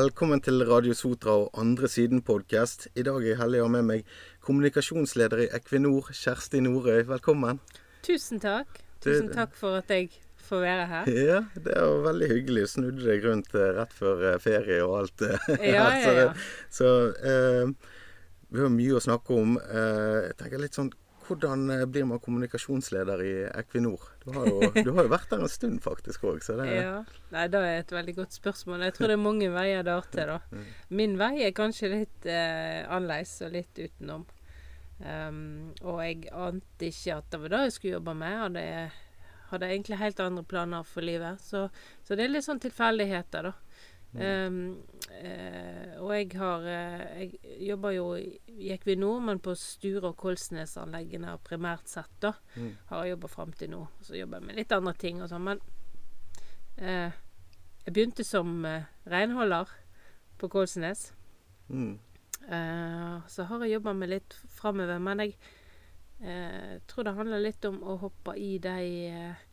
Velkommen til Radio Sotra og Andre Siden-podkast. I dag er jeg heldig å ha med meg kommunikasjonsleder i Equinor, Kjersti Norøy. Velkommen. Tusen takk. Tusen takk for at jeg får være her. Ja, det var veldig hyggelig. Du snudde deg rundt eh, rett før eh, ferie og alt. eh, Ja, ja, ja. Så eh, vi har mye å snakke om. Eh, jeg tenker litt sånn hvordan eh, blir man kommunikasjonsleder i Equinor? Du har jo, du har jo vært der en stund faktisk òg, så det Ja. Nei, det er et veldig godt spørsmål. Jeg tror det er mange veier der til, da. Min vei er kanskje litt eh, annerledes og litt utenom. Um, og jeg ante ikke at det var det jeg skulle jobbe med. Hadde, hadde egentlig helt andre planer for livet. Så, så det er litt sånn tilfeldigheter, da. Um, og jeg har eh, Jeg jobber jo i Equinor, men på Sture og Kolsnes-anleggene primært sett, da. Mm. Har jeg jobba fram til nå. Så jobber jeg med litt andre ting og sånn. Men eh, jeg begynte som eh, renholder på Kolsnes. Mm. Eh, så har jeg jobba med litt framover, men jeg eh, tror det handler litt om å hoppe i de, eh,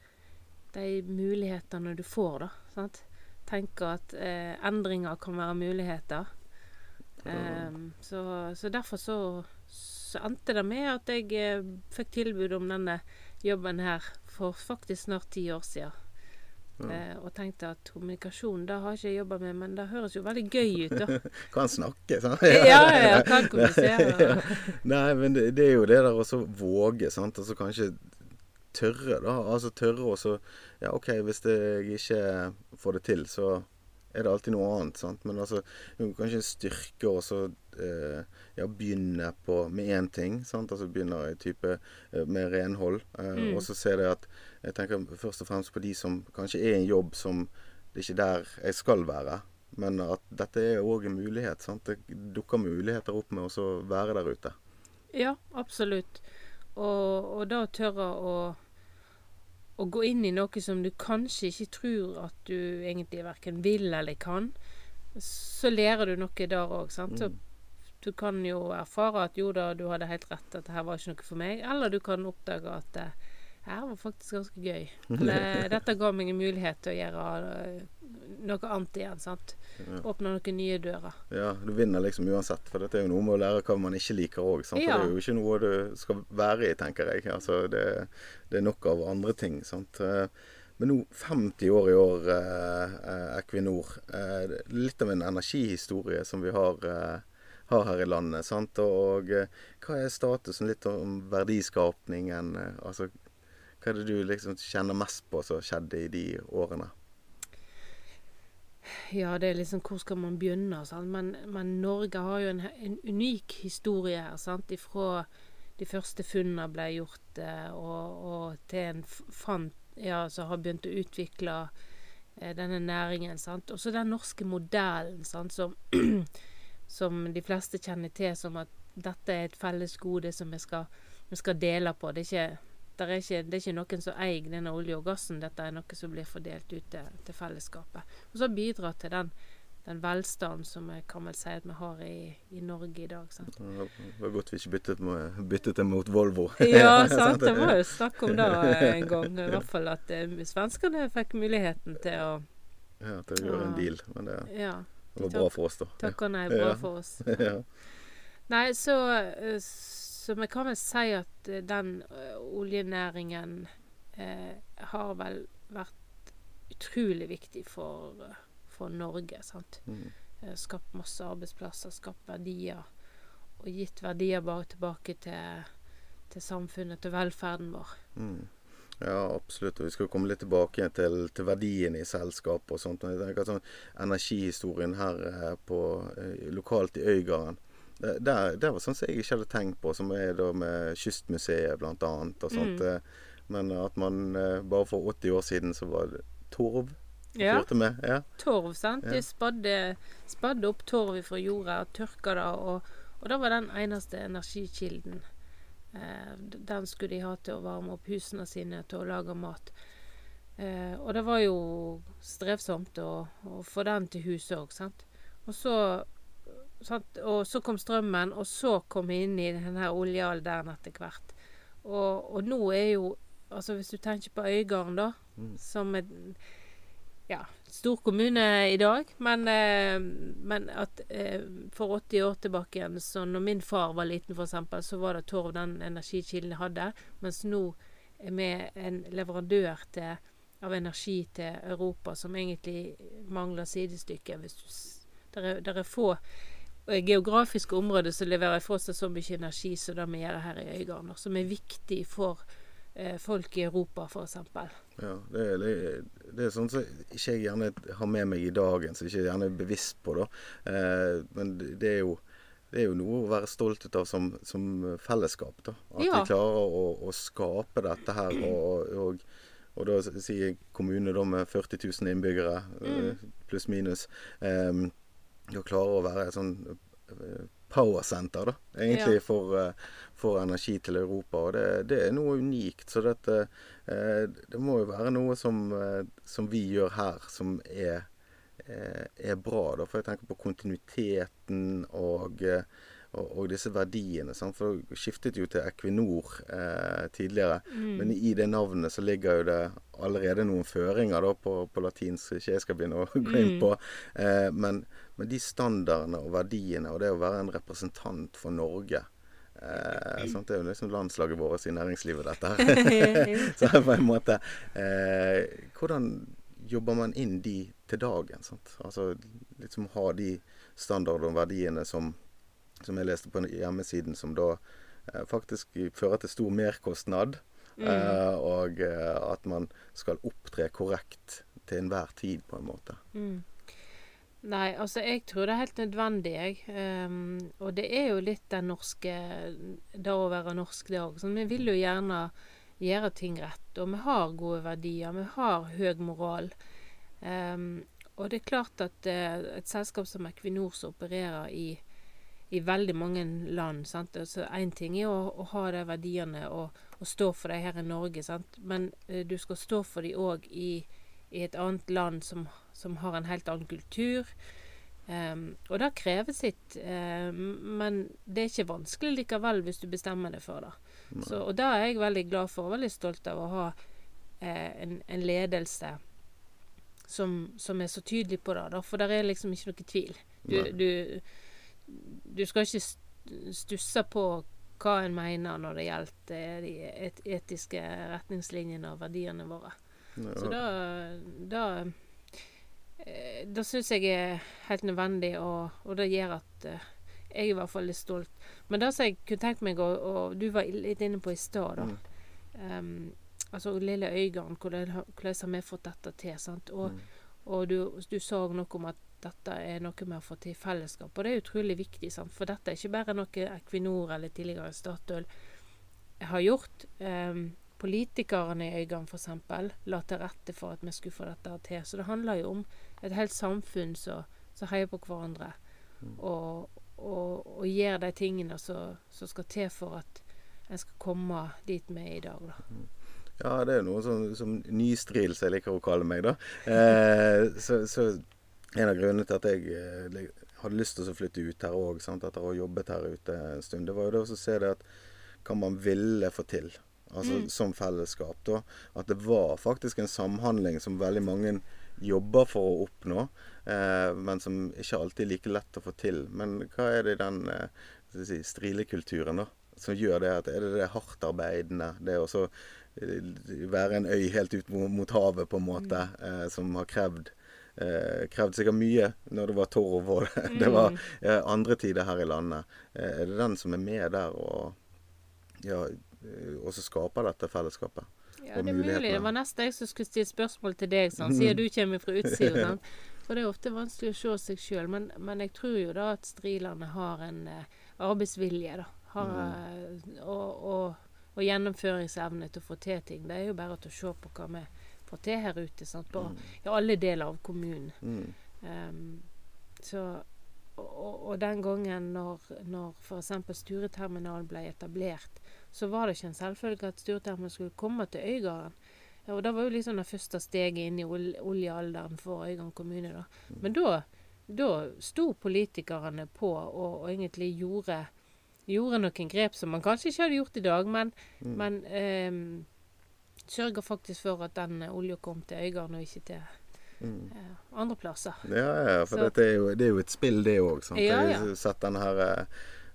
de mulighetene du får, da. Sant? Tenke at eh, endringer kan være muligheter. Um, så, så derfor så, så endte det med at jeg eh, fikk tilbud om denne jobben her for faktisk snart ti år siden. Eh, og tenkte at kommunikasjon det har ikke jeg jobba med, men det høres jo veldig gøy ut, da. Kan snakke, sant? Ja, ja, ja, kan kommunisere. Nei, men det, det er jo det der å våge, sant. Altså kanskje tørre, da. Altså tørre og så Ja, OK, hvis jeg ikke får det til, så er det alltid noe annet, sant. Men altså kanskje en styrke og så eh, ja, begynne på med én ting, sant. Altså begynner i type eh, med renhold. Eh, Mm. Og så ser jeg at Jeg tenker først og fremst på de som kanskje er i en jobb som det er ikke der jeg skal være. Men at dette er òg en mulighet. sant? Det dukker muligheter opp med å være der ute. Ja, absolutt. Og, og da tørre å, å gå inn i noe som du kanskje ikke tror at du egentlig verken vil eller kan, så lærer du noe der òg, sant. Så du kan jo erfare at jo da, du hadde helt rett, at det her var ikke noe for meg. Eller du kan oppdage at det her var faktisk ganske gøy. Eller dette ga meg en mulighet til å gjøre eh, noe annet igjen, sant. Åpne noen nye dører. Ja, Du vinner liksom uansett. For dette er jo noe med å lære hva man ikke liker òg. For Ja. det er jo ikke noe du skal være i, tenker jeg. Altså, det, det er nok av andre ting. sant? Eh, Men nå, 50 år i år, eh, eh, Equinor. Eh, litt av en energihistorie som vi har, eh, har her i landet. sant? Og og, hva er statusen litt om verdiskapningen? eh, altså, hva er det du liksom kjenner mest på som skjedde i de årene? Ja, det er liksom hvor skal man begynne? Sant? Men, men Norge har jo en, en unik historie her. sant? Ifra de første funnene ble gjort, eh, og, og til en fant ja, som har begynt å utvikle eh, denne næringen. sant? Og så den norske modellen, sant? Som, som de fleste kjenner til som at dette er et felles gode som vi skal, vi skal dele på. Det er ikke er ikke, det er ikke noen som eier denne olje og gassen. Dette er noe som blir fordelt ut til, til fellesskapet. Og så bidra til den, den velstanden som jeg kan vel si at vi har i, i Norge i dag. Sant? Det var godt vi ikke byttet, med, byttet det mot Volvo. Ja, sant. Det var jo snakk om det en gang. I hvert fall at eh, svenskene fikk muligheten til å Ja, til å gjøre en deal. Men det, Ja. det var bra for oss, da. Takk og nei bra for oss. Ja. Nei, så, eh, så vi kan vel si at eh, den eh, oljenæringen eh, har vel vært utrolig viktig for, eh, for Norge. sant? Mm. Skapt masse arbeidsplasser, skapt verdier. Og gitt verdier bare tilbake til, til samfunnet, til velferden vår. Mm. Ja, absolutt. Og vi skal komme litt tilbake igjen til, til verdiene i selskapet og sånt. Men jeg tenker sånn, energihistorien her på, lokalt i Øygarden det, det, det var sånn som jeg ikke hadde tenkt på, som er da med Kystmuseet annet. Og sånt, Mm. eh, Men at man eh, bare for 80 år siden så var det torv Ja, med. Ja. torv, sant. Ja. De spadde, spadde opp torv fra jorda og tørka det, og, og det var den eneste energikilden. Eh, den skulle de ha til å varme opp husene sine, til å lage mat. Eh, og det var jo strevsomt å, å få den til huset òg, sant. Og så, sant? og så kom strømmen, og så kom vi inn i denne oljealderen etter hvert. Og, og nå er jo Altså hvis du tenker på Øygarden, da, Mm. som er ja, stor kommune i dag, men, eh, men at eh, for 80 år tilbake igjen, så når min far var liten f.eks., så var det torv den energikilden hadde, mens nå er vi en leverandør til, av energi til Europa som egentlig mangler sidestykke. Hvis du, der, er, der er få eh, geografiske områder som leverer fra seg så mye energi som det vi gjør her i Øygarden, som er viktig for eh, folk i Europa, f.eks. Ja, det, er- det, er- sånn som ikke jeg gjerne har med meg i dagen, som jeg ikke gjerne er bevisst på. da. Eh, men det er jo det er jo noe å være stolt av som, som fellesskap. da. At Ja. vi klarer å, å skape dette her. Og, og, og da sier jeg kommune da med 40 000 innbyggere, mm. pluss minus. Eh, da klarer å være et sånn eh, powersenter, da, egentlig, Ja. for, eh, for energi til Europa. Og det, det er noe unikt. Så dette eh, Det må jo være noe som, som vi gjør her, som er, er bra. Da. For jeg tenker på kontinuiteten og, eh, og, og disse verdiene. Sant? For det skiftet jo til Equinor eh, tidligere. Men i det navnet så ligger jo det allerede noen føringer da, på, på latinsk, som ikke jeg skal begynne å gå inn på. Eh, men, men de standardene og verdiene, og det å være en representant for Norge eh, sant? Det er jo liksom landslaget vårt i næringslivet, dette her. så på en måte eh, Hvordan jobber man inn de til dagen? Sant? Altså liksom ha de standardene og verdiene som, som jeg leste på hjemmesiden, som da eh, faktisk fører til stor merkostnad. Eh, og eh, at man skal opptre korrekt til enhver tid, på en måte. Mm. Nei, altså jeg tror det er helt nødvendig, jeg. Um, og det er jo litt den norske Det å være norsk, det òg. Vi vil jo gjerne gjøre ting rett. Og vi har gode verdier. Vi har høy moral. Um, og det er klart at uh, et selskap som Equinor som opererer i, i veldig mange land sant? Altså Én ting er å, å ha de verdiene og, og stå for dem her i Norge, sant? men eh, du skal stå for dem òg i, i et annet land som, som har en helt annen kultur. Um, og det krever sitt, um, men det er ikke vanskelig likevel hvis du bestemmer deg for det. Så, og det er jeg veldig glad for, og veldig stolt av å ha eh, en, en ledelse som, som er så tydelig på det. Da, for det er liksom ikke noe tvil. Du, du, du skal ikke stusse på hva en mener når det gjelder eh, de et, etiske retningslinjene og verdiene våre. Så da, da eh, Da syns jeg er helt nødvendig, og, og det gjør at eh, jeg er i hvert fall litt stolt. Men det som jeg kunne tenkt meg, og, og du var litt inne på i stad, da. Ehm, altså lille Øygarden, hvordan, har- hvordan har vi fått dette til? sant? Og, og du, du sa noe om at dette er noe vi har fått til i fellesskap, og det er utrolig viktig. sant? For dette er ikke bare noe Equinor eller tidligere Statoil har gjort. Ehm, politikerne i Øygarden f.eks. la til rette for at vi skulle få dette til. Så det handler jo om et helt samfunn som heier på hverandre. Og, og, og gjør de tingene som skal til for at en skal komme dit vi er i dag. da. Ja, det er noe som, som nystril, som jeg liker å kalle meg, da. Eh, så, så en av grunnene til at jeg eh, hadde lyst til å flytte ut her òg, etter å ha jobbet her ute en stund, det var jo det å se det at hva man ville få til. Altså som fellesskap, da. At det var faktisk en samhandling som veldig mange jobber for å oppnå, eh, men som ikke alltid er like lett å få til. Men hva er det i den eh, si, strilekulturen, da? Som gjør det at Er det det hardtarbeidende? Det å eh, være en øy helt ut mot, mot havet, på en måte, eh, som har krevd eh, krevde sikkert mye når det var torv og det, det var eh, andre tider her i landet. Eh, er det den som er med der og ja, eh, og skaper dette fellesskapet? Ja, det er mulig. Det var nesten jeg som skulle stille spørsmål til deg, sånn, siden du kommer fra utsida. For det er ofte vanskelig å se seg sjøl. Men, men jeg tror jo da at strilerne har en eh, arbeidsvilje, da. Har, mm. og, og, og gjennomføringsevne til å få til ting. Det er jo bare å se på hva vi får til her ute. Sant? På, I alle deler av kommunen. Mm. Um, så, og, og- den gangen når, når f.eks. Stureterminalen ble etablert, så var det ikke en selvfølge at Stureterminalen skulle komme til Øygarden. Og det var jo liksom det første steget inn i ol oljealderen for Øygarden kommune. da. Men da, da sto politikerne på og, og egentlig gjorde, gjorde noen grep som man kanskje ikke hadde gjort i dag, men, men ehm, sørga faktisk for at den olja kom til Øygarden og ikke til, eh, andre plasser. Ja, ja, for er jo, det er jo et spill, det òg. Ja, ja. Jeg har sett denne her eh,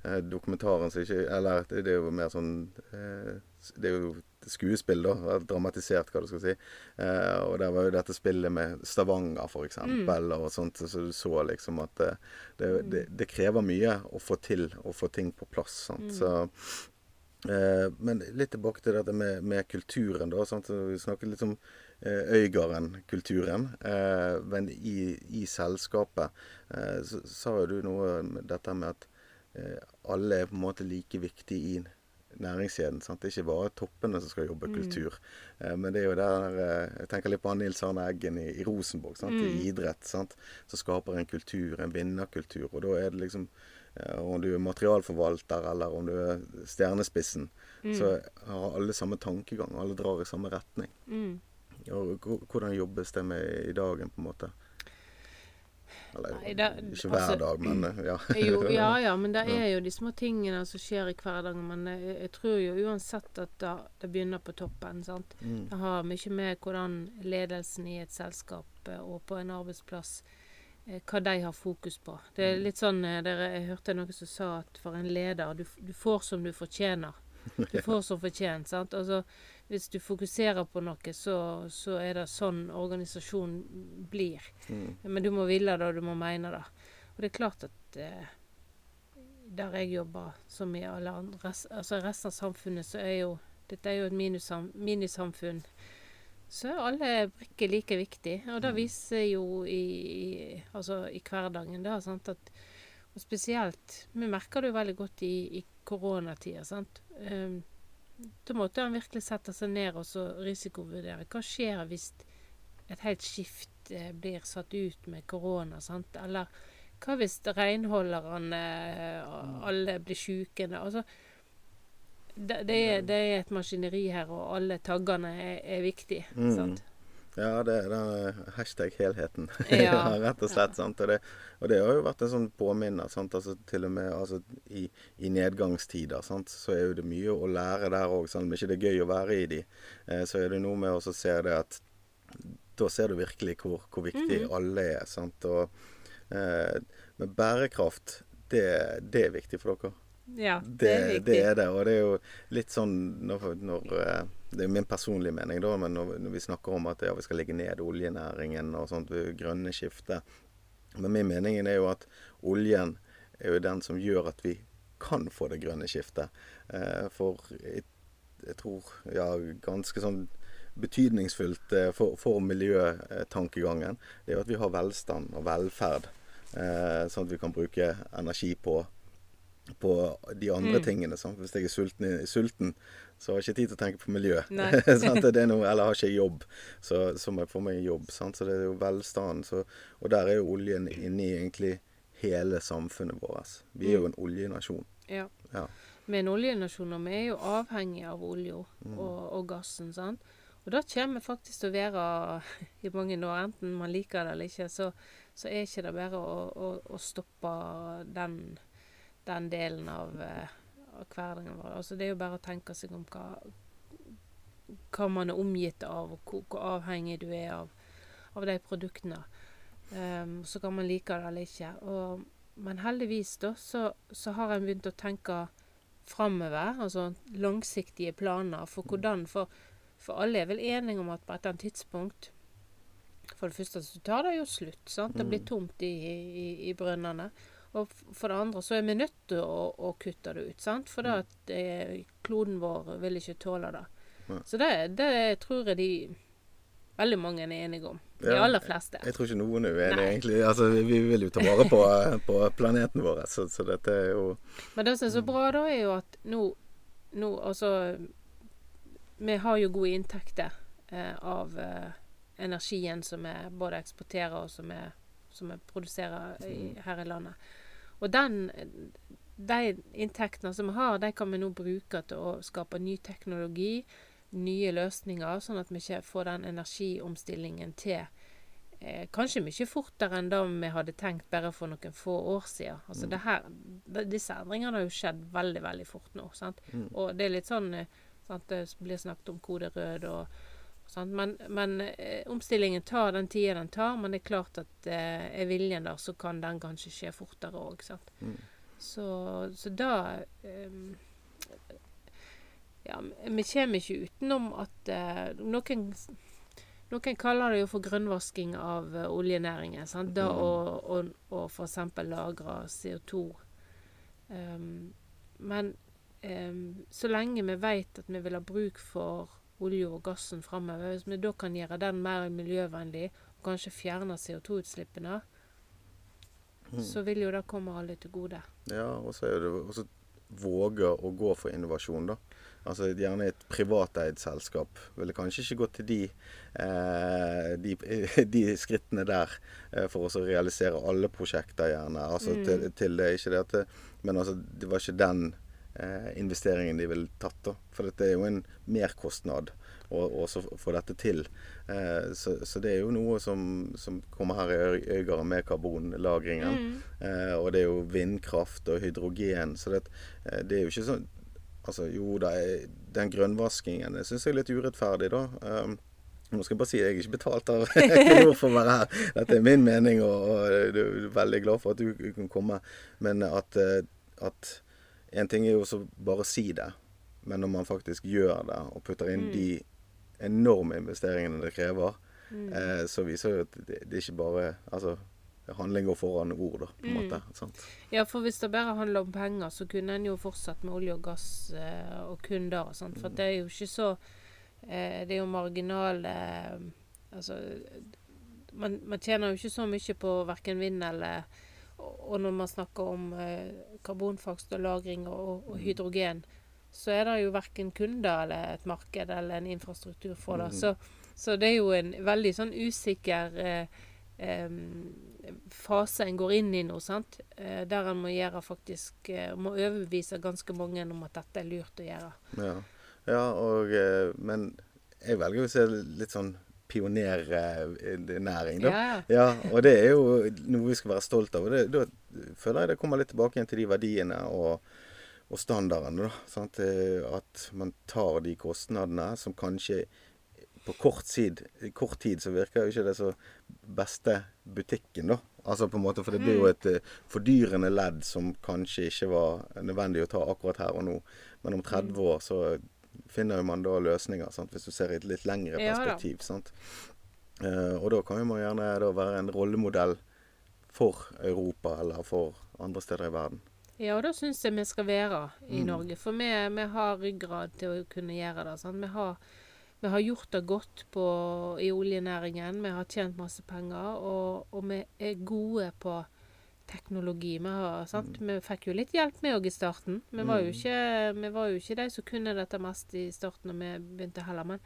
eh, dokumentaren som ikke Eller det, det er jo mer sånn eh, Det er jo skuespill, da. Dramatisert, hva du skal si. Eh, og der var jo dette spillet med Stavanger, eksempel, Mm. og sånt. Så du så liksom at det, det, det, det krever mye å få til å få ting på plass. Sant? Mm. Så Eh, men litt tilbake til dette med, med kulturen, da. Sant? Så Vi snakket litt om eh, Øygarden-kulturen. Eh, men i, i selskapet eh, så sa jo du noe om dette med at eh, alle er på en måte like viktige i næringskjeden. Sant? Det er ikke bare toppene som skal jobbe kultur. Eh, men det er jo der eh, Jeg tenker litt på Nils Arne Eggen i, i Rosenborg, sant? i idrett. Sant? Som skaper en kultur, en vinnerkultur. Og da er det liksom eh, Om du er materialforvalter eller om du er stjernespissen, så har alle samme tankegang. Alle drar i samme retning. Mm. Og hvordan jobbes det med i dagen, på en måte? Eller Nei, da, ikke hver altså- dag, men eh, ja. Jo, ja ja, men det er jo de små tingene som skjer i hverdagen. Men jeg, jeg tror jo uansett at det, det begynner på toppen. sant? Mm. Det har mye med hvordan ledelsen i et selskap eh, og på en arbeidsplass eh, hva de har fokus på. Det er litt sånn eh, dere, Jeg hørte noen som sa at for en leder du, du får som du fortjener. Du får som fortjent. sant? Altså, hvis du fokuserer på noe, så, så er det sånn organisasjonen blir. Mm. Men du må ville det, og du må mene det. Og det er klart at eh, der jeg jobber, som i alle andre, res- altså resten av samfunnet, så er jo dette er jo et minisamfunn. Så er alle brikker like viktig. Og det viser jo i, i, altså i hverdagen. Da, sant? At, og spesielt Vi merker det jo veldig godt i, i koronatida. sant? Um, da måtte han virkelig sette seg ned og så risikovurdere. Hva skjer hvis et helt skift eh, blir satt ut med korona? sant? Eller hva hvis renholderne eh, alle blir sjuke? Altså, det, det, er, det er et maskineri her, og alle taggene er, er viktige. Mm. sant? Ja, det er den hashtag helheten. Ja. rett og slett. sant? Og det, og det har jo vært en sånn påminner. Altså, til og med altså, i, i nedgangstider sant? så er jo det mye å lære der òg. Selv om ikke det er gøy å være i de, eh, så er det noe med å se det at da ser du virkelig hvor, hvor viktig alle er. sant? Og, eh, men bærekraft, det, det er viktig for dere. Ja, det, Det, er det er det, og det er jo litt sånn når, når eh, Det er min personlige mening, da, men når, når vi snakker om at ja, vi skal legge ned oljenæringen og sånt, grønne skiftet Men min mening er jo at oljen er jo den som gjør at vi kan få det grønne skiftet. Eh, for jeg, jeg tror ja, ganske sånn betydningsfullt eh, for, for miljøtankegangen, det er jo at vi har velstand og velferd. Eh, sånn at vi kan bruke energi på på de andre Mm. tingene. Sant? Hvis jeg er sulten, sulten, så har jeg ikke tid til å tenke på miljø. Sant? Det er noe, eller har ikke jobb, så, så må jeg få meg jobb. Sant? Så det er jo velstand. Så, og der er jo oljen inne i egentlig hele samfunnet vårt. Vi er jo en oljenasjon. Ja. Ja. Vi en oljenasjon, og vi er jo avhengig av olja Mm. og, og gassen. sant? Og det kommer faktisk til å være i mange år, enten man liker det eller ikke, så, så er ikke det bare å, å, å stoppe den, den delen av, eh, av hverdagen vår. Altså, det er jo bare å tenke seg om hva, hva man er omgitt av, og hvor, hvor avhengig du er av, av de produktene. Um, så kan man like det eller ikke. Og, men heldigvis da, så, så har en begynt å tenke framover, altså langsiktige planer for hvordan For, for alle er vel enige om at på et eller annet tidspunkt For det første så tar det jo slutt. sant? Det blir tomt i, i, i brønnene. Og for det andre så er vi nødt til å, å kutte det ut. sant? For det at eh, kloden vår vil ikke tåle det. Nei. Så det, det tror jeg de veldig mange er enige om. De Ja, aller fleste. Jeg tror ikke noen er uenig, egentlig. Altså, vi vil jo ta vare på, på planeten vår, så, så dette er jo Men det som er så bra, da, er jo at nå, nå altså Vi har jo gode inntekter eh, av eh, energien som vi både eksporterer og som vi, som vi produserer i, her i landet. Og den, de inntektene som vi har, de kan vi nå bruke til å skape ny teknologi, nye løsninger, sånn at vi ikke får den energiomstillingen til eh, kanskje mye fortere enn det vi hadde tenkt bare for noen få år siden. Altså det her, disse endringene har jo skjedd veldig, veldig fort nå. Sant? Og det er litt sånn at sant, Det blir snakket om kode rød og Sant? Men, men eh, omstillingen tar den tida den tar, men det er klart at eh, er viljen der, så kan den kanskje skje fortere òg. Mm. Så, så da ehm, Ja, vi kommer ikke utenom at eh, noen noen kaller det jo for grønnvasking av uh, oljenæringen. Sant? Da Mm. å, å, å f.eks. lagre CO2. Um, men um, så lenge vi vet at vi vil ha bruk for olje og gassen framover, hvis vi da kan gjøre den mer miljøvennlig, og kanskje fjerne CO2-utslippene, Mm. så vil jo det komme alle til gode. Ja, og så er det også våge å gå for innovasjon, da. Altså Gjerne et privateid selskap ville kanskje ikke gått til de, eh, de, de skrittene der eh, for å realisere alle prosjekter, gjerne. Altså Mm. til, til det, ikke det at Men altså, det var ikke den investeringen de ville tatt, da. For dette er jo en merkostnad å få dette til. Eh, så, så det er jo noe som, som kommer her i øy- Øygarden med karbonlagringen. Mm. Eh, og det er jo vindkraft og hydrogen. Så det, eh, det er jo ikke sånn Altså jo da, eh, den grønnvaskingen syns jeg er litt urettferdig, da. Um, nå skal jeg bare si at jeg er ikke betalt av Equinor for å være her. Dette er min mening, og, og jeg er veldig glad for at du kan komme. Men at, eh, at En ting er jo også bare å si det, men når man faktisk gjør det og putter inn Mm. de enorme investeringene det krever, Mm. eh, så viser jo at det, det er ikke bare Altså, handling går foran ord, da, på en Mm. måte. Sant? Ja, for hvis det bare handler om penger, så kunne en jo fortsatt med olje og gass eh, og kun der. og sånt, For det er jo ikke så eh, Det er jo marginale eh, Altså man, man tjener jo ikke så mye på verken vind eller Og når man snakker om eh, karbonfangst og -lagring og, og hydrogen, så er det jo verken kunder eller et marked eller en infrastruktur for det. Mhm. Så, så det er jo en veldig sånn usikker eh, eh, fase en går inn i nå, sant? Eh, der en må gjøre faktisk eh, Må overbevise ganske mange om at dette er lurt å gjøre. Ja, ja og, eh, men jeg velger å se litt sånn pionernæring. Ja, Ja, og det er jo noe vi skal være stolt av. og Da føler jeg det kommer litt tilbake igjen til de verdiene og, og standardene. da, sant? Eh, At man tar de kostnadene som kanskje på kort tid, kort tid så virker jo ikke det så beste butikken, da. Altså på en måte, For det blir jo et eh, fordyrende ledd som kanskje ikke var nødvendig å ta akkurat her og nå. Men om 30 år så finner man da løsninger, sant? hvis du ser i et litt lengre Ja perspektiv. sant? Eh, og da kan man gjerne være en rollemodell for Europa eller for andre steder i verden. ja og da syns jeg vi skal være i Mm. Norge. For vi, vi har ryggrad til å kunne gjøre det. Vi, har, vi har gjort det godt på, i oljenæringen. Vi har tjent masse penger. Og, og vi er gode på teknologi. Vi, har, sant? vi fikk jo litt hjelp med òg i starten. Vi var, jo Mm. ikke, vi var jo ikke de som kunne dette mest i starten når vi begynte heller. Men,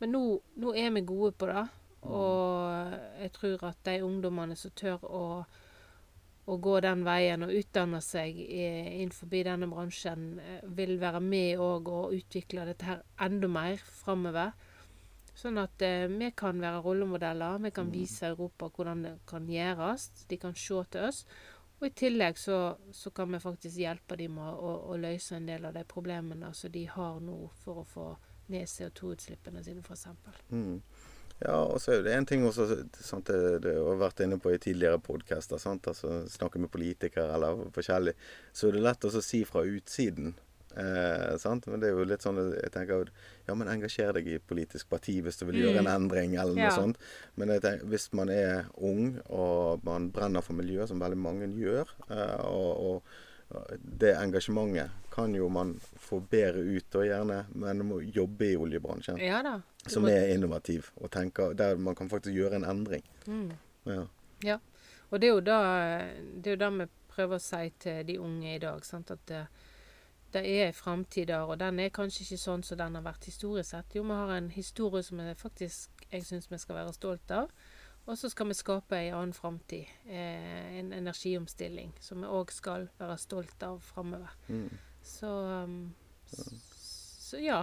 men nå, nå er vi gode på det. Og jeg tror at de ungdommene som tør å, å gå den veien og utdanne seg i- innenfor denne bransjen, eh, vil være med òg og utvikle dette her enda mer framover. Sånn at eh, vi kan være rollemodeller. Vi kan vise Europa hvordan det kan gjøres. De kan se til oss. Og i tillegg så, så kan vi faktisk hjelpe dem med å, å løse en del av de problemene som de har nå for å få ned CO2-utslippene sine, f.eks. Mm. Ja, og så er det en ting også, sant, det, det har vært inne på i tidligere podkaster. altså snakke med politikere eller forskjellig, så er det lett å si fra utsiden. Eh, sant? Men det er jo litt sånn jeg tenker Ja, men engasjer deg i politisk parti hvis du vil gjøre en endring, eller noe Ja. sånt. Men jeg tenker, hvis man er ung og man brenner for miljøet, som veldig mange gjør, eh, og, og det engasjementet kan jo man få bedre ut, og gjerne, men du må jobbe i oljebransjen Ja. Som må- er innovativ, og tenker, der man kan faktisk gjøre en endring. mm. Ja. Og det er jo da det er jo da vi prøver å si til de unge i dag. Sant? At det, det er en framtid der, og den er kanskje ikke sånn som den har vært historisk sett. Jo, vi har en historie som jeg faktisk jeg syns vi skal være stolt av. Og så skal vi skape en annen framtid. Eh, en energiomstilling som vi òg skal være stolt av framover. Mm. Så, um, så ja.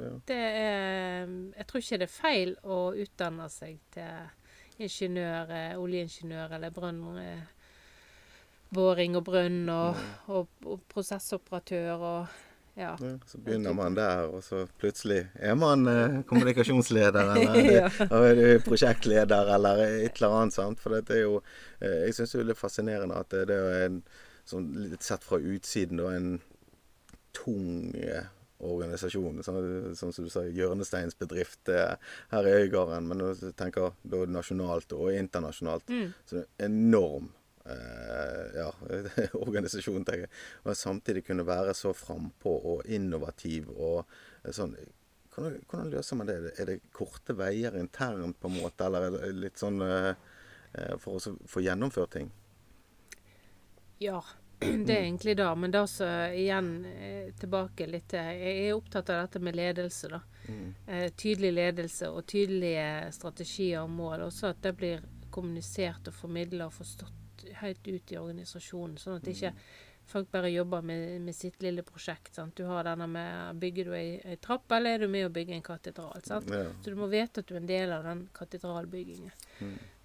ja. Det er Jeg tror ikke det er feil å utdanne seg til ingeniør, eh, oljeingeniør eller brønn... Boring og brønn og, og, og prosessoperatør og Ja. Ja, så begynner man der, og så plutselig er man eh, kommunikasjonsleder, eller er du prosjektleder, eller et eller annet. sant? For dette er jo eh, Jeg syns det er litt fascinerende at det, det er en sånn litt sett fra utsiden da, en tung eh, organisasjon. Sånn, sånn som du sa, hjørnesteinsbedrift eh, her i Øygarden. Men når du tenker da nasjonalt og internasjonalt, Mm. så det er en enorm ja, organisasjon, tenker jeg. Og samtidig kunne være så frampå og innovativ og eh, sånn. Hvordan, hvordan løser man det? Er det korte veier internt, på en måte, eller er det litt sånn eh, eh, for å få gjennomført ting? Ja, det er egentlig det. Men da så igjen eh, tilbake litt til Jeg er opptatt av dette med ledelse, da. Eh, tydelig ledelse og tydelige strategier og mål. Også at det blir kommunisert og formidla og forstått helt ut i organisasjonen. Sånn at ikke folk bare jobber med, med sitt lille prosjekt. Sant? Du har denne med Bygger du ei, ei trapp, eller er du med å bygge en katedral? Sant? Ja. Så du må vite at du er en del av den katedralbyggingen.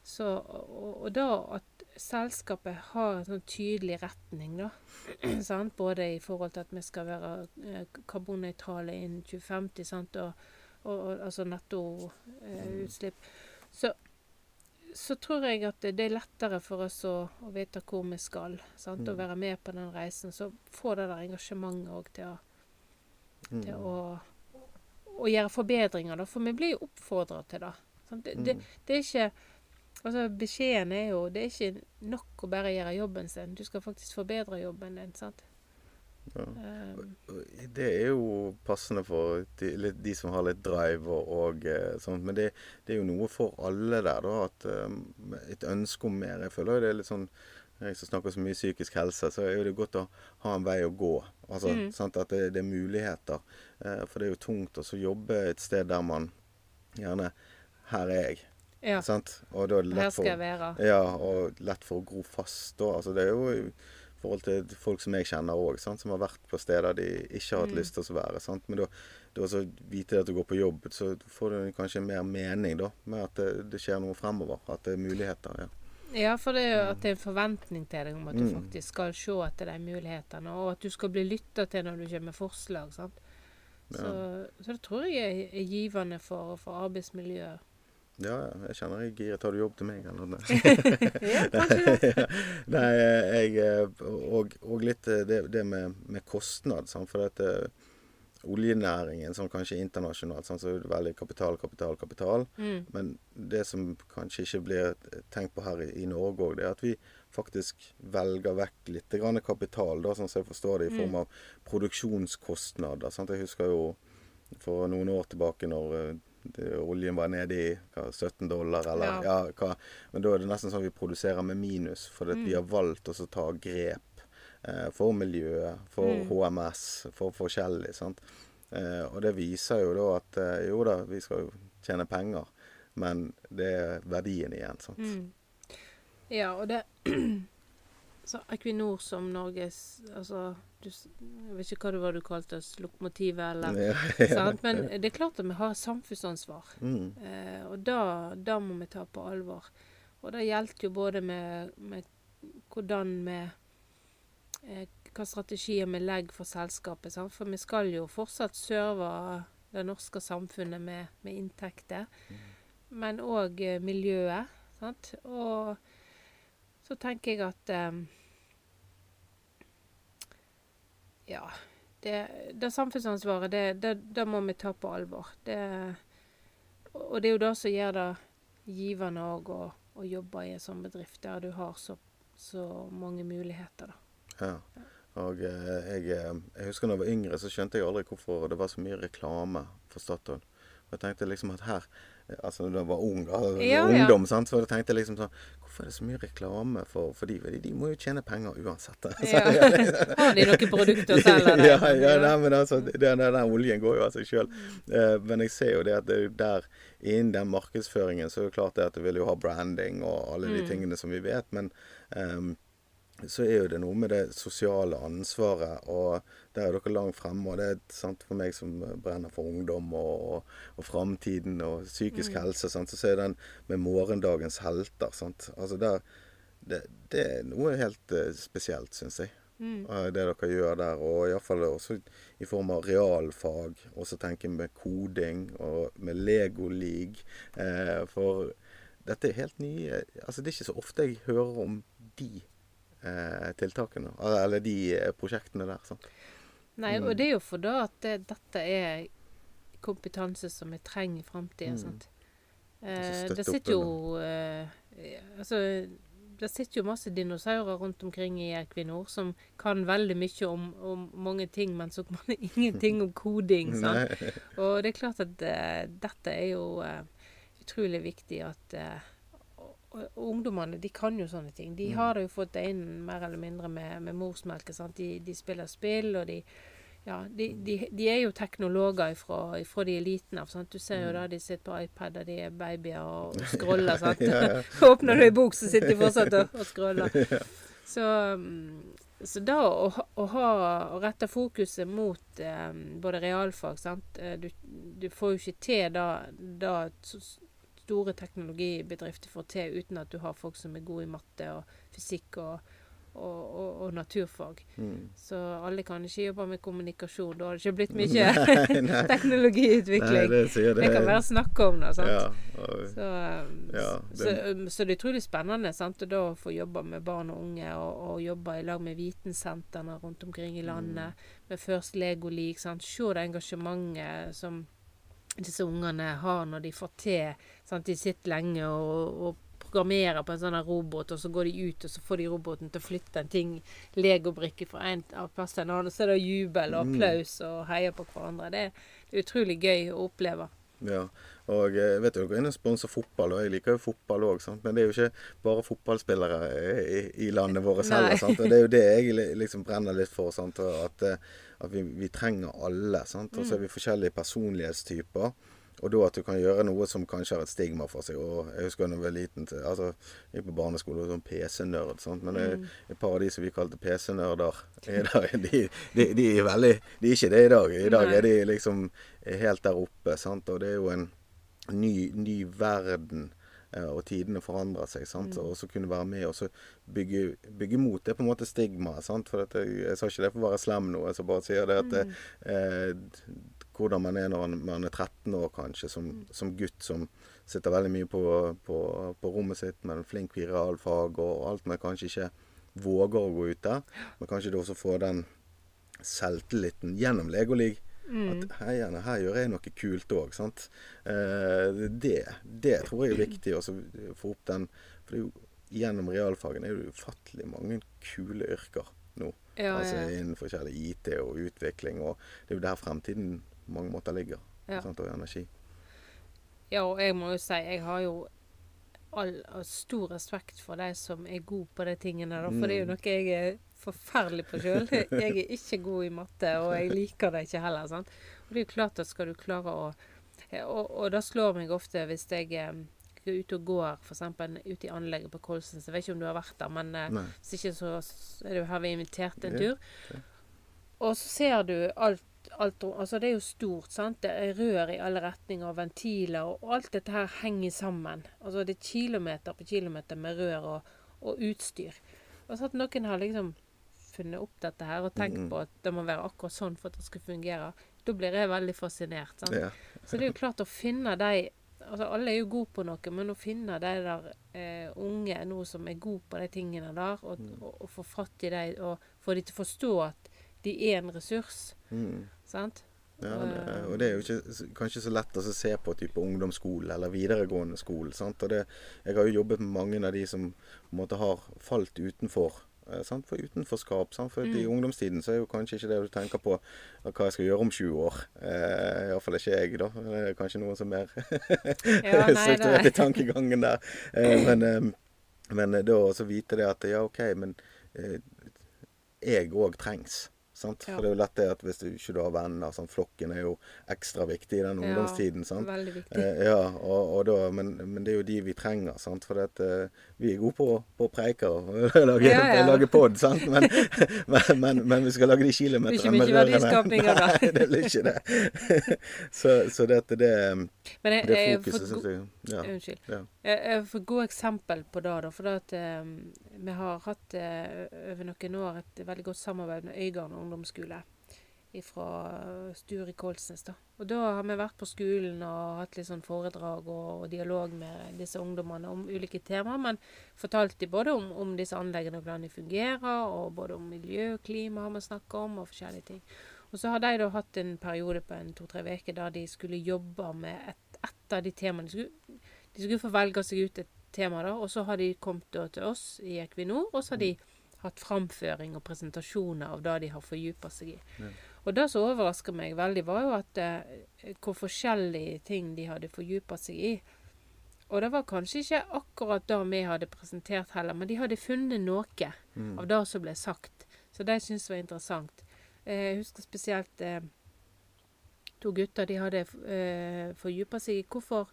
Så, og, og da at selskapet har en sånn tydelig retning, da. sant? Både i forhold til at vi skal være eh, karbonnøytrale innen 2050, sant? Og, og, og altså nettoutslipp. så, så tror jeg at det er lettere for oss å, å vite hvor vi skal. Sant? Og være med på den reisen. Så få det der engasjementet òg til å til å, å gjøre forbedringer, da. For vi blir jo oppfordra til det. Det, det. det er ikke Altså, beskjeden er jo Det er ikke nok å bare gjøre jobben sin. Du skal faktisk forbedre jobben din. sant? Ja. Um, Det er jo passende for de, de som har litt drive og, og eh, sånt. Men det, det er jo noe for alle der, da. At, eh, et ønske om mer. Jeg føler jo det er litt sånn Jeg som snakker så mye psykisk helse, så er det godt å ha en vei å gå. Altså, Mm. sant? At det, det er muligheter. Eh, for det er jo tungt å jobbe et sted der man gjerne Her er jeg. ja. Sant? Og da er det Her lett skal jeg for, være. ja, og lett for å gro fast. Da. Altså, det er jo i forhold til folk som jeg kjenner òg, som har vært på steder de ikke har hatt Mm. lyst til å være. Sant? Men da, da også vite at du går på jobb, så får du kanskje mer mening da, med at det, det skjer noe fremover. At det er muligheter. ja. Ja, for det er jo at det er en forventning til deg om at du Mm. faktisk skal se etter de mulighetene, og at du skal bli lytta til når du kommer med forslag. sant? Så, så det tror jeg er givende for, for arbeidsmiljøet. Ja, jeg kjenner jeg er giret. Har du jobb til meg, eller? Ja, kanskje det. Nei, jeg eh, Og, og litt eh, det, det med, med kostnad. Sant? For at eh, oljenæringen, sånn kanskje internasjonalt, sant? så er det veldig kapital, kapital, kapital. Mm. Men det som kanskje ikke blir tenkt på her i, i Norge òg, det er at vi faktisk velger vekk litt grann kapital, da, sånn som jeg forstår det, i form av produksjonskostnader. Sant? Jeg husker jo for noen år tilbake når oljen var nede i hva, 17 dollar, eller Ja. ja. hva. Men da er det nesten sånn at vi produserer med minus, fordi mm. vi har valgt å ta grep eh, for miljøet, for Mm. HMS, for forskjellig. sant? Eh, og det viser jo da at eh, jo da, vi skal jo tjene penger, men det er verdien igjen. sant? Mm. Ja, og det Så Equinor som Norges Altså, du, jeg vet ikke hva det var du kalte oss, lokomotivet eller Ja, ja. sant? Men det er klart at vi har samfunnsansvar. Mm, Eh, og da, må vi ta på alvor. Og det gjelder jo både med, med hvordan vi eh, Hva strategier vi legger for selskapet. Sant? For vi skal jo fortsatt serve det norske samfunnet med, med inntekter. Men òg eh, miljøet. Sant? Og så tenker jeg at eh, Ja. Det, det samfunnsansvaret, det, det, det må vi ta på alvor. Det, og det er jo det som gjør det givende òg å, å jobbe i en sånn bedrift, der du har så, så mange muligheter, da. ja. Og eh, jeg, eh, jeg husker da jeg var yngre, så skjønte jeg aldri hvorfor det var så mye reklame for Statoil. Og jeg tenkte liksom at her eh, Altså da jeg var ung, da, Ja, ja. ungdom, sant? så jeg tenkte liksom sånn Hvorfor er det så mye reklame for, for de? Fordi de må jo tjene penger uansett. Ja. Har de noen produkter å selge? Ja, ja, ja, men altså, den, den, oljen går jo av seg sjøl. men jeg ser jo det at det er der innen den markedsføringen så er det klart det at det vil jo ha branding og alle de Mm. tingene som vi vet. Men ehm, så er jo det noe med det sosiale ansvaret, og der er dere langt fremme. Og det er sant, for meg som brenner for ungdom og, og, og framtiden og psykisk helse, sant, så er den med morgendagens helter. Sant? Altså der, det, det er noe helt uh, spesielt, syns jeg. Mm. det dere gjør der. Og iallfall også i form av realfag. Og så tenker jeg med koding og med Lego League. Eh, for dette er helt nye Altså det er ikke så ofte jeg hører om de tiltakene. Eller de eh, prosjektene der. sant? Nei, Mm. og det er jo for da at det, dette er kompetanse som vi trenger i framtida. Mm. Eh, det sitter jo eh, Altså, det sitter jo masse dinosaurer rundt omkring i Equinor som kan veldig mye om, om mange ting, men så kan ingenting om koding. sant? Og det er klart at eh, dette er jo eh, utrolig viktig at eh, ungdommene de kan jo sånne ting. De Mm. har det jo fått det inn mer eller mindre med, med morsmelke. sant? De, de spiller spill, og de ja, de, de, de er jo teknologer ifra, ifra de er liten av. sant? Du ser jo da de sitter på iPad og de er babyer og, og scroller. sant? Mm. Ja, ja. Åpner du ei bok, så sitter de fortsatt og, og scroller. Så, mm, så da å, å, ha, å rette fokuset mot eh, både realfag sant? Eh, Du, du får jo ikke til da, da store teknologibedrifter får til uten at du har folk som er gode i matte og fysikk og, og, og, og naturfag. Mm. Så alle kan ikke jobbe med kommunikasjon. Da har det ikke blitt mye Nei, nei. teknologiutvikling. Nei, det sier det. det kan være snakk om det. sant? Ja, og, Så, Ja, det- så, så det er utrolig spennende sant? Å få jobbe med barn og unge, og, jobbe i lag med vitensentrene rundt omkring i landet, med First Lego League. Sant? Se det engasjementet som disse ungene har når de får til. Sant? De sitter lenge og, og programmerer på en sånn robot, og så går de ut, og så får de roboten til å flytte en ting, legobrikke fra en av plass til en annen, og så er det jubel og Mm. applaus og heier på hverandre. Det, det er utrolig gøy å oppleve. Ja, og jeg vet jo dere er sponser fotball, og jeg liker jo fotball òg, men det er jo ikke bare fotballspillere i, i landet vårt heller. sant? Og det er jo det jeg liksom brenner litt for, sant? at, eh, at vi, vi trenger alle. sant? Og så er vi forskjellige personlighetstyper. Og da at du kan gjøre noe som kanskje har et stigma for seg. og Jeg husker da jeg var liten, til, altså, jeg gikk på barneskole og sånn PC-nerd. Men det, et par av de som vi kalte PC-nerder de, de, de er veldig De er ikke det i dag. I dag er de liksom helt der oppe. sant? Og det er jo en ny, ny verden. eh, Og tidene forandrer seg. sant? Og så kunne være med og så bygge, bygge mot det på en måte stigmaet. sant? For jeg, sa ikke det for å være slem nå. Jeg så bare sier det at eh, hvordan man er når man er 13 år, kanskje, som, som gutt som sitter veldig mye på, på, på rommet sitt, men flink i realfag og alt, men kanskje ikke våger å gå ut der. Men kanskje du også får den selvtilliten gjennom Legolig. At her, gjerne, her gjør jeg noe kult òg. sant? Eh, det, det tror jeg er viktig å få opp den For jo, gjennom realfagene er det ufattelig mange kule yrker nå. Ja, altså ja. Innen forskjellig IT og utvikling. Og det er jo der fremtiden på mange måter ligger. Ja. Sant? Og energi. Ja, og jeg må jo si, jeg har jo all, all stor respekt for de som er gode på de tingene. Da, for det er jo Mm. noe jeg er forferdelig på sjøl. Jeg er ikke god i matte, og jeg liker det ikke heller. sant? Og det er jo klart at skal du klare å Og, og det slår meg ofte hvis jeg er ute og går, f.eks. ute i anlegget på Kolsens. Jeg vet ikke om du har vært der, men eh, Nei. hvis ikke så er det jo her vi har invitert en Ja, tur. Og så ser du alt, alt Altså, det er jo stort, sant. Det er rør i alle retninger, og ventiler, og, alt dette her henger sammen. Altså, det er kilometer på kilometer med rør og, og utstyr. Og så at noen har liksom funnet opp dette her og tenkt Mm. på at det må være akkurat sånn for at det skal fungere. Da blir jeg veldig fascinert. sant? Ja. Så det er jo klart å finne de altså Alle er jo gode på noe, men å finne de der eh, unge nå som er gode på de tingene der, og, og, og få fatt i dem, og få de til å forstå at de er en ressurs. Mm. Sant? Ja, det, og det er jo ikke, kanskje så lett å se på type ungdomsskole eller videregående skole. Sant? Og det, jeg har jo jobbet med mange av de som på en måte har falt utenfor. eh, Sant? For utenforskap. Sant? For Mm. i ungdomstiden så er jo kanskje ikke det du tenker på eh, hva jeg skal gjøre om 20 år. Eh, Iallfall ikke jeg, da. Det er kanskje noen som er Ja, strukturert i tankegangen der. Eh, men, eh, men da også vite det at ja, OK, men eh, jeg òg trengs. Sant? Sant? Ja. For det er jo lett det at hvis du ikke har venner sånn, Flokken er jo ekstra viktig i den Ja, ungdomstiden. sant? Veldig viktig. Eh, ja, og, og da, men, men det er jo de vi trenger. sant? For at, eh, vi er gode på, på å preike og lage, Ja, ja. lage pod, sant? Men, men, men, men vi skal lage de kilometerne mye rørene. Nei, det blir ikke det. så, så dette, det, det får fokuset et syns jeg ja. Unnskyld. Ja. Jeg, får et godt eksempel på det. da, for at, eh, Vi har hatt eh, over noen år et veldig godt samarbeid med Øygarden ungdomsskole fra Sturi Kolsnes. da. Og Da har vi vært på skolen og hatt litt sånn foredrag og, og dialog med disse ungdommene om ulike temaer. Men fortalte de både om, om disse anleggene og hvordan de fungerer, og både om miljø og klima har vi snakka om, og forskjellige ting. Og så har de da hatt en periode på en to-tre uker der de skulle jobbe med et, et av de temaene. De skulle, de skulle få velge seg ut et tema, da, og så har de kommet til oss i Equinor, og så har de hatt framføring og presentasjoner av det de har fordypa seg i. Ja. Og det som overraska meg veldig, var jo at eh, hvor forskjellige ting de hadde fordypa seg i. Og det var kanskje ikke akkurat det vi hadde presentert heller, men de hadde funnet noe Mm. av det som ble sagt. Så det syntes jeg var interessant. Eh, Jeg husker spesielt eh, to gutter. De hadde eh, fordypa seg i hvorfor,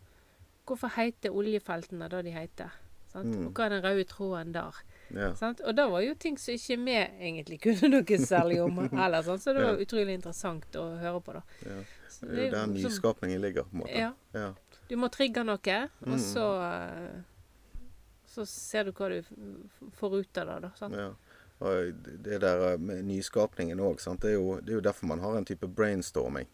hvorfor heter oljefeltene det de heter. Sant? Mm. Og hva er den røde tråden der? Ja. Sant? Og det var jo ting som ikke vi egentlig kunne noe særlig om heller. Sant? Så det var utrolig interessant å høre på. da. ja. Det er jo der nyskapningen ligger, på en måte. Ja. Ja. Du må trigge noe, Mm. og så eh, så ser du hva du får ut av det. da, sant? Ja. Og det der med nyskapningen òg, det, det er jo derfor man har en type brainstorming.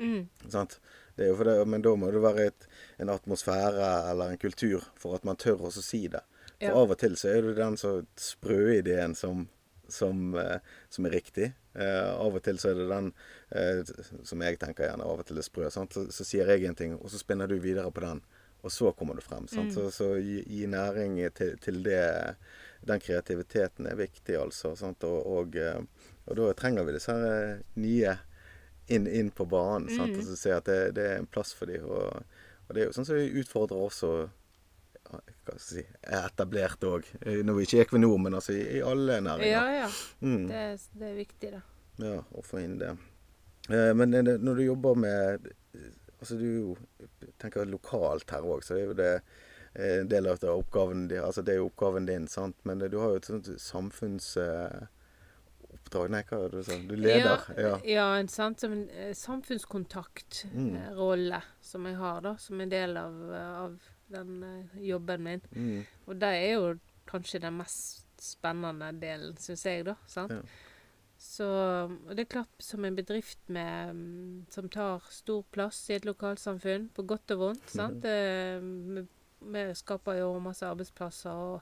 Mm. Sant? Det men da må det være et, en atmosfære eller en kultur for at man tør også si det. For Ja. av og til så er det den så sprø ideen som, som, eh, som er riktig. Eh, av og til så er det den eh, som jeg tenker gjerne av og til er sprø. Så, så sier jeg en ting, og så spinner du videre på den. Og så kommer du frem. Sant? Mm. Så, så gi, gi næring til, til det. Den kreativiteten er viktig, altså. Sant? Og, og, og da trenger vi disse nye inn, inn på banen. Mm. Og så se at det, det er en plass for dem. Og, og det er jo sånn som vi utfordrer også hva skal jeg si, er etablert òg. Når vi ikke er Equinor, men altså i, i alle næringer. Ja, ja. Mm. Det, er- det er viktig, da. Ja, å få inn det. Eh, Men er når du jobber med Altså du er jo tenker lokalt her òg, så er jo det eh, en del av oppgaven din. Altså det er jo oppgaven din, sant. Men du har jo et sånt samfunnsoppdrag Nei, hva er det du sa? Du leder? Ja, Ja. ja en sant, som en eh, samfunnskontaktrolle Mm. som jeg har, da, som en del av, eh, av den eh, jobben min. Mm. Og det er jo kanskje den mest spennende delen, syns jeg, da. Sant? Ja. Så og det er klart, som en bedrift med, mm, som tar stor plass i et lokalsamfunn, på godt og vondt, sant. Eh, Vi, vi skaper jo masse arbeidsplasser og,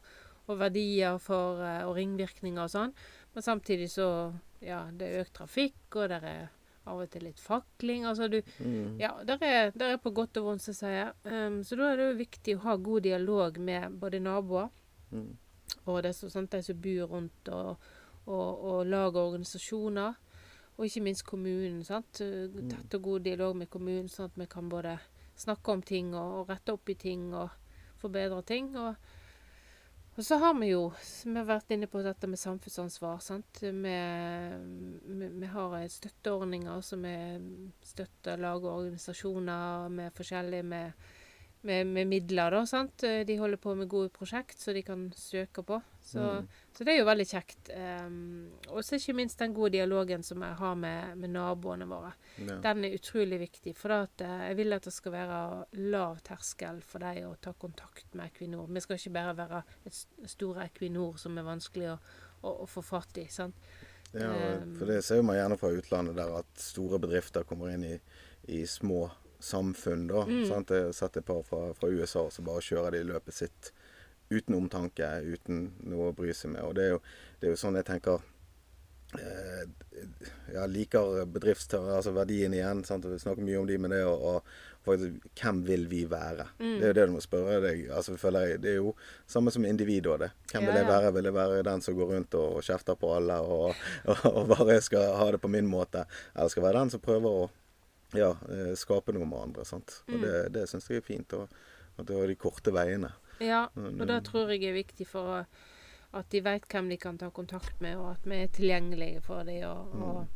og verdier for, og ringvirkninger og sånn. Men samtidig så Ja, det er økt trafikk, og det er av og til litt fakling. Altså du Mm. Ja, der er, der er på godt og vondt, som jeg sier. Um, så da er det jo viktig å ha god dialog med både naboer Mm. og det som, de som bor rundt, og, og, og lag og organisasjoner. Og ikke minst kommunen. sant? Tett og god dialog med kommunen, sånn at vi kan både snakke om ting og, og rette opp i ting og forbedre ting. Og, og så har vi jo, vi har vært inne på, dette med samfunnsansvar. sant? Vi, vi, vi har eh, støtteordninger som vi støtter lag og organisasjoner med forskjellige med, med, med midler, da. sant? De holder på med gode prosjekt som de kan søke på. Så, Mm. så det er jo veldig kjekt. Um, og så ikke minst den gode dialogen som jeg har med, med naboene våre. Ja. Den er utrolig viktig. For at, eh, jeg vil at det skal være lav terskel for deg å ta kontakt med Equinor. Vi skal ikke bare være et store Equinor som er vanskelig å, å, å få fatt i. sant? Ja, for det ser man gjerne fra utlandet, der at store bedrifter kommer inn i, i små samfunn. da, Mm. sant? Jeg har sett et par fra, fra USA som bare kjører de løpet sitt uten omtanke, uten noe å bry seg med. Og det er jo, det er jo sånn jeg tenker eh, Jeg liker bedriftstørre, altså verdien igjen. sant? Vi snakker mye om de, men det og, å faktisk, Hvem vil vi være? Mm. Det er jo det du må spørre deg. altså føler jeg, Det er jo samme som individ òg, det. Hvem vil jeg være? Vil jeg være den som går rundt og kjefter på alle og, og, og bare skal ha det på min måte? Eller skal jeg være den som prøver å ja, eh, skape noe med andre? sant? Og Mm. Det, det syns jeg er fint. Og, og det er de korte veiene. Ja, og det tror jeg er viktig for at de vet hvem de kan ta kontakt med, og at vi er tilgjengelige for dem. Og, Mm. og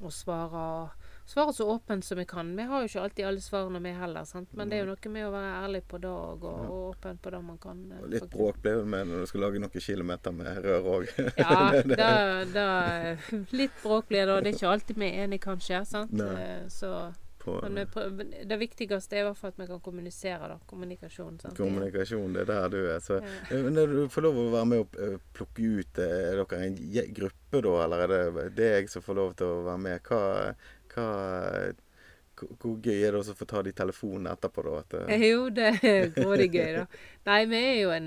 og svare, svare så åpent som vi kan. Vi har jo ikke alltid alle svarene med heller, sant? men det er jo noe med å være ærlig på det og, og, og åpen på det man kan. eh, Og litt faktisk. bråk ble det med når du skal lage noen kilometer med rør òg. Ja, da, da, litt bråk blir det, og det er ikke alltid vi er enige, kanskje. sant? Nei. Eh, Så, men det, det viktigste er i hvert fall at vi kan kommunisere, da. Kommunikasjon. sant? Kommunikasjon, det er der du er. Så, Ja. Eh, når du får lov å være med og eh, plukke ut eh, Er dere en gruppe da, eller er det deg som får lov til å være med? Hva, hva hvor- gøy er det også å få ta de telefonene etterpå, da? At, Jo, det er grådig gøy, da. Nei, vi er jo en,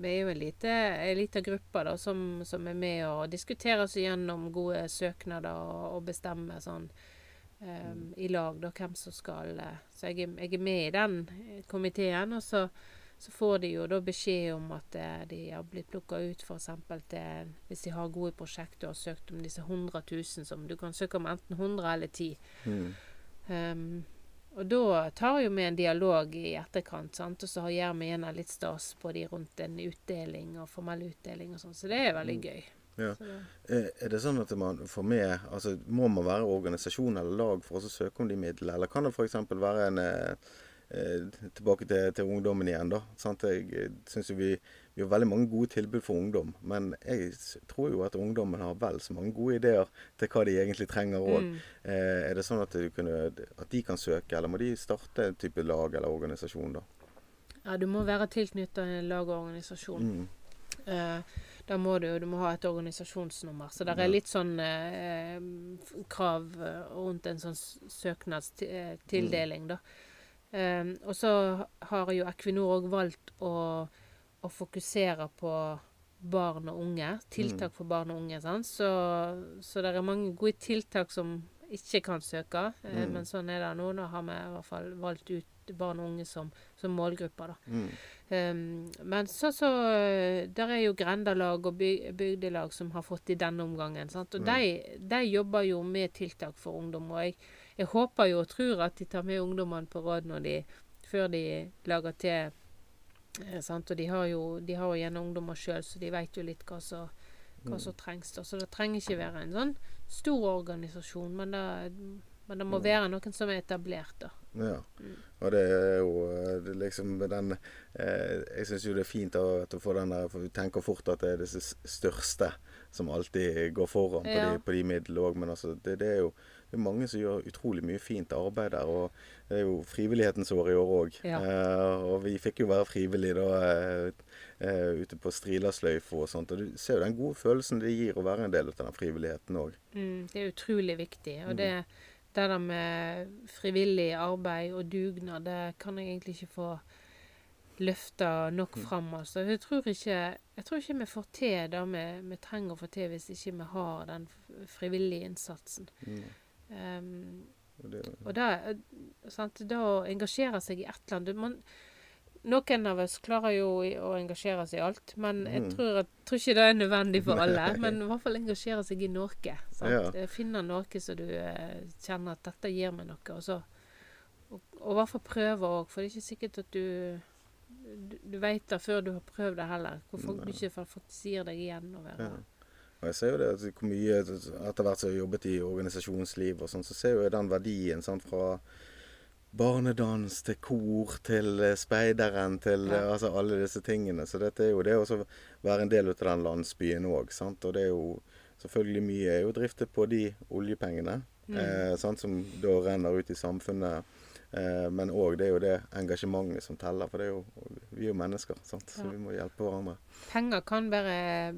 vi er jo en lite, en liten gruppe da, som, som er med og diskuterer oss gjennom gode søknader og, og bestemmer sånn eh, i lag da, hvem som skal eh, Så jeg, jeg er med i den eh, komiteen, og så, så får de jo da beskjed om at eh, de har blitt plukka ut f.eks. til Hvis de har gode prosjekter og har søkt om disse 100 000 som du kan søke om enten 100 eller 10. mm, Um, og da tar jo vi en dialog i etterkant, sant? og så gjør vi gjerne litt stas på de rundt en utdeling og formell utdeling og sånn. Så det er veldig gøy. Ja. Eh, Er det sånn at man får med altså Må man være organisasjon eller lag for å søke om de midlene, eller kan det f.eks. være en eh, eh, Tilbake til, til ungdommen igjen, da. Sant? Jeg syns jo vi, vi har veldig mange gode tilbud for ungdom, men jeg tror jo at ungdommen har vel så mange gode ideer til hva de egentlig trenger òg. mm. Er det sånn at, du kunne, at de kan søke, eller må de starte en type lag eller organisasjon, da? Ja, du må være tilknyttet en lag og organisasjon. Mm. Eh, da må du, du må ha et organisasjonsnummer. Så det er litt sånn eh, krav eh, rundt en sånn søknadstildeling, da. Um, og så har jo Equinor òg valgt å, å fokusere på barn og unge. Tiltak for barn og unge. Sant? Så, så det er mange gode tiltak som ikke kan søke, eh, Mm. men sånn er det nå. Da har vi i hvert fall valgt ut barn og unge som, som målgrupper, da. Mm. Um, men så, så eh, Der er jo grendalag og by, bygdelag som har fått i denne omgangen. Sant? Og Mm. de, de jobber jo med tiltak for ungdom. Og jeg, jeg håper jo og tror at de tar med ungdommene på råd når de, før de lager til. Eh, sant? Og de har jo, de har jo gjerne ungdommer sjøl, så de vet jo litt hva som hva som trengs. Da. Så det trenger ikke være en sånn stor organisasjon, men det, men det må være noen som er etablert. da. Ja. Mm. Og det er jo eh, det liksom den eh, Jeg syns jo det er fint at du får den der For vi tenker fort at det er disse største som alltid går foran på Ja. de, på de midlene òg, men altså det, det er jo det er mange som gjør utrolig mye fint arbeid der. Og det er jo frivillighetens år i år òg. Ja. Eh, og vi fikk jo være frivillige da eh, eh, ute på Strilasløyfa og sånt. Og du ser jo den gode følelsen det gir å være en del av den frivilligheten òg. Mm, det er utrolig viktig. Og Mm. Det, der med frivillig arbeid og dugnad, det kan jeg egentlig ikke få løfta nok Mm. fram. Altså. Jeg, tror ikke, jeg tror ikke vi får til det vi, vi trenger å få til hvis ikke vi har den frivillige innsatsen. Mm. Um, Og det, og det, eh, sant, da å engasjere seg i et eller annet man, Noen av oss klarer jo å engasjere seg i alt, men jeg Mm. tror, at, tror ikke det er nødvendig for alle. Men i hvert fall engasjere seg i noe. Sant? Ja. Eh, Finne noe som du eh, kjenner at dette gir meg noe. Og, så, og, og i hvert fall prøve òg, for det er ikke sikkert at du du, du vet det før du har prøvd det heller. Hvorfor Nei. du ikke sier deg igjen være Ja. Og jeg ser jo det, at hvor mye etter hvert som jeg har jobbet i organisasjonsliv og sånn, så ser jeg den verdien sant, fra barnedans til kor til eh, speideren til Ja. eh, altså alle disse tingene. Så dette er jo det å være en del av den landsbyen òg. Og det er jo selvfølgelig mye er jo driftet på de oljepengene Mm. eh, sant, som da renner ut i samfunnet. Eh, men òg det er jo det engasjementet som teller, for det er jo, vi er jo mennesker, sant? så Ja. vi må hjelpe hverandre. Penger kan bare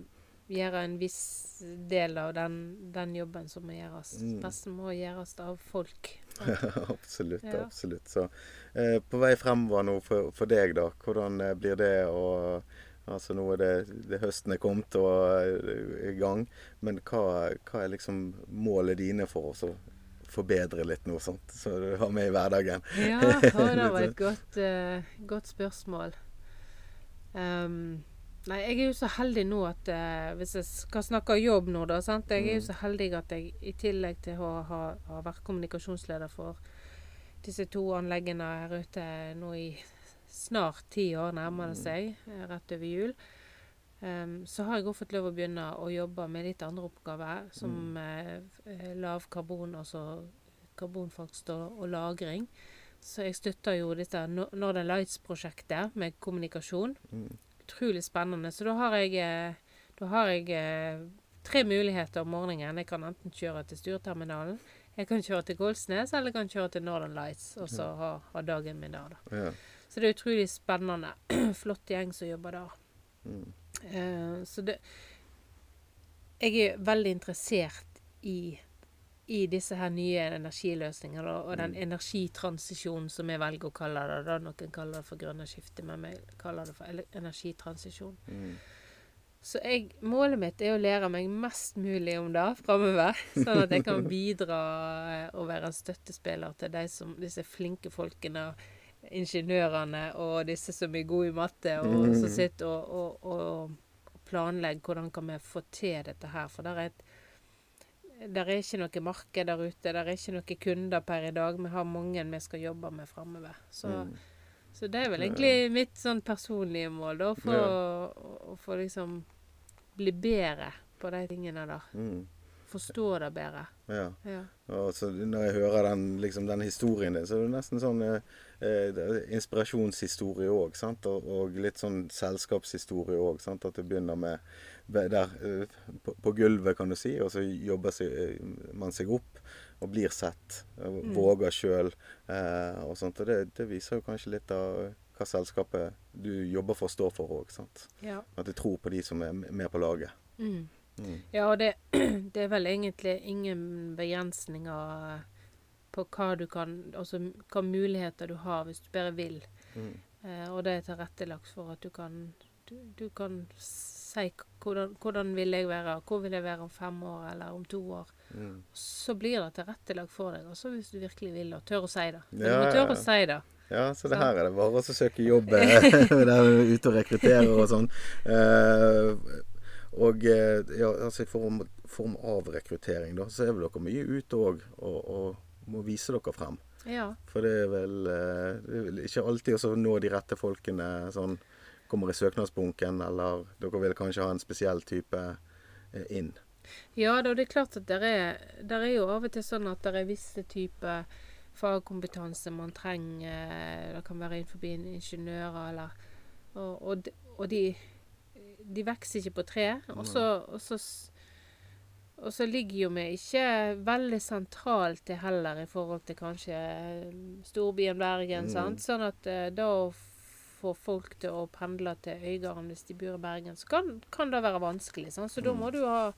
gjøre en viss del av den, den jobben som må gjøres. Mm. Resten må gjøres av folk. absolutt. Ja. absolutt. Så eh, på vei fremover nå for, for deg, da. Hvordan eh, blir det å Altså nå er det, det høsten er kommet og er i gang. Men hva, hva er liksom målet dine for oss å forbedre litt nå, sånt, så du har med i hverdagen? Ja, det var et godt, eh, godt spørsmål. Ehm, nei, jeg er jo så heldig nå at eh, Hvis jeg skal snakke jobb nå, da sant? Jeg er jo Mm. så heldig at jeg i tillegg til å ha, ha vært kommunikasjonsleder for disse to anleggene her ute nå i snart ti år, nærmer det Mm. seg, eh, rett over jul. um, så har jeg også fått lov å begynne å jobbe med litt andre oppgaver, som mm. eh, lav karbon, altså karbonfangst og, og lagring. Så jeg støtter jo dette Northern Lights-prosjektet med kommunikasjon. Mm. Utrolig spennende. Så da har jeg, eh, da har jeg eh, tre muligheter om morgenen. Jeg kan enten kjøre til Stureterminalen, jeg kan kjøre til Goldsnes, eller jeg kan kjøre til Northern Lights, og så ha, ha dagen min der, da. Ja. Så det er utrolig spennende. Flott gjeng som jobber der. Mm. Uh, så det Jeg er veldig interessert i, i disse her nye energiløsningene og, og den energitransisjonen som jeg velger å kalle det. da Noen kaller det for grønne skifte, men vi kaller det for energitransisjon. Mm. Så jeg, målet mitt er å lære meg mest mulig om det framover. Sånn at jeg kan bidra eh, og være en støttespiller til de som, disse flinke folkene, ingeniørene og disse som er gode i matte, og som sitter og, og, og planlegger hvordan kan vi få til dette her. For det er, et, der er ikke noe marked der ute. Der er ikke noen kunder per i dag. Vi har mange vi skal jobbe med framover. Så, Mm. så det er vel egentlig mitt sånn personlige mål, da. For Ja. å, å, få liksom bli bedre på de tingene der. Mm. Forstå det bedre. Ja. Ja. Og så når jeg hører den, liksom, den historien din, så er det nesten sånn eh, eh, inspirasjonshistorie òg. Og, og litt sånn selskapshistorie òg. At det begynner med der eh, på, på gulvet, kan du si, og så jobber seg, eh, man seg opp og blir sett. Og Mm. Våger sjøl eh, og sånt. Og det, det viser jo kanskje litt av hva selskapet du jobber for, står for òg. ja. At du tror på de som er med på laget. Mm. Mm. Ja, og det, det er vel egentlig ingen begrensninger på hva du kan Altså hva muligheter du har hvis du bare vil. Mm. Eh, og det er tilrettelagt for at du kan du, du kan si hvordan, hvordan vil jeg være, hvor vil jeg være om fem år eller om to år. Mm. Så blir det tilrettelagt for deg, også hvis du virkelig vil og tør å si det. Men Ja, du må tørre å si det. Ja, så det her er det bare å søke jobb eh, der er ute og rekruttere og sånn. Uh, og eh, ja, altså i form, form av rekruttering, da, så er vel dere mye ute òg og, og må vise dere frem. Ja. For det er vel, det er vel ikke alltid å nå de rette folkene sånn kommer i søknadsbunken, eller dere vil kanskje ha en spesiell type eh, inn. Ja, det er klart at det er, det er jo av og til sånn at det er visse typer fagkompetanse man trenger. Det kan være innenfor ingeniører eller Og, og, de, og de, de vokser ikke på tre. Og så, ligger jo vi ikke veldig sentralt til heller i forhold til kanskje storbyen Bergen. Mm. sant? Sånn at eh, da å få folk til å pendle til Øygarden hvis de bor i Bergen, så kan, kan det være vanskelig. Sånn. Så da Mm. må du ha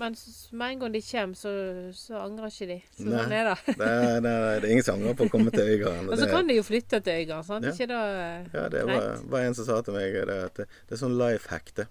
Men med en gang de kommer, så, så angrer ikke de. Så Nei. sånn er det. Det, er- det, er- det er ingen som angrer på å komme til Øygarden. Og så kan de jo flytte til Øygarden, sant? Ja. Ikke det eh, Ja, det var, var en som sa til meg det, at det, det er sånn life hack, det.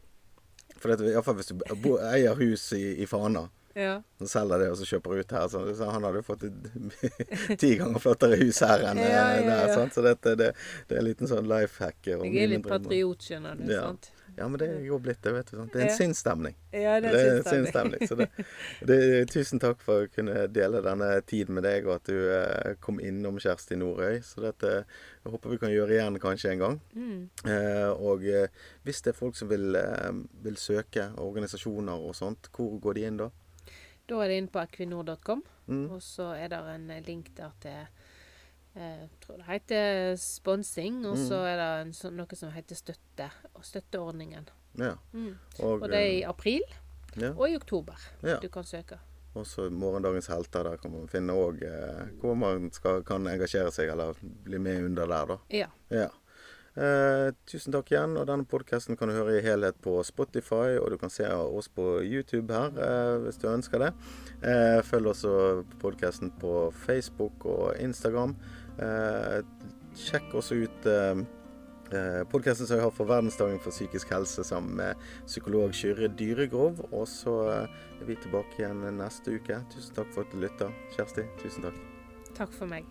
For iallfall hvis du bo, eier hus i, i Fana, Ja. så selger det og så kjøper ut her, så, så han hadde jo fått et ti ganger flottere hus her enn Ja, ja, eh, der. Sant? Så dette, det, det er en liten sånn life hack. Jeg er litt patriot, skjønner du. Ja. sant? Ja, men det er jo blitt det, vet du. Sant? Det er en sinnsstemning. Ja, det er en sinnsstemning. Så det, det, tusen takk for å kunne dele denne tiden med deg, og at du eh, kom innom Kjersti Nordøy. Så dette jeg håper vi kan gjøre igjen kanskje en gang. Mm. Eh, og eh, hvis det er folk som vil, eh, vil søke organisasjoner og sånt, hvor går de inn da? Da er det inn på equinor.com, Mm. og så er det en eh, link der til eh, jeg tror det heter sponsing, og så Mm. er det en sånn, noe som heter støtte, og støtteordningen. Ja. Mm. Og, Og det er i eh, april ja. og i oktober Ja. du kan søke. Og så Morgendagens helter. Der kan man finne òg eh, hvor man skal, kan engasjere seg, eller bli med under der, da. Ja. Eh, tusen takk igjen. og Denne podkasten kan du høre i helhet på Spotify, og du kan se oss på YouTube her eh, hvis du ønsker det. Eh, følg også podkasten på Facebook og Instagram. Eh, sjekk også ut eh, podkasten som jeg har for Verdensdagen for psykisk helse sammen med psykolog Kyrre Dyregrov. Og så er vi tilbake igjen neste uke. Tusen takk for at du lytter. Kjersti, tusen takk. Takk for meg.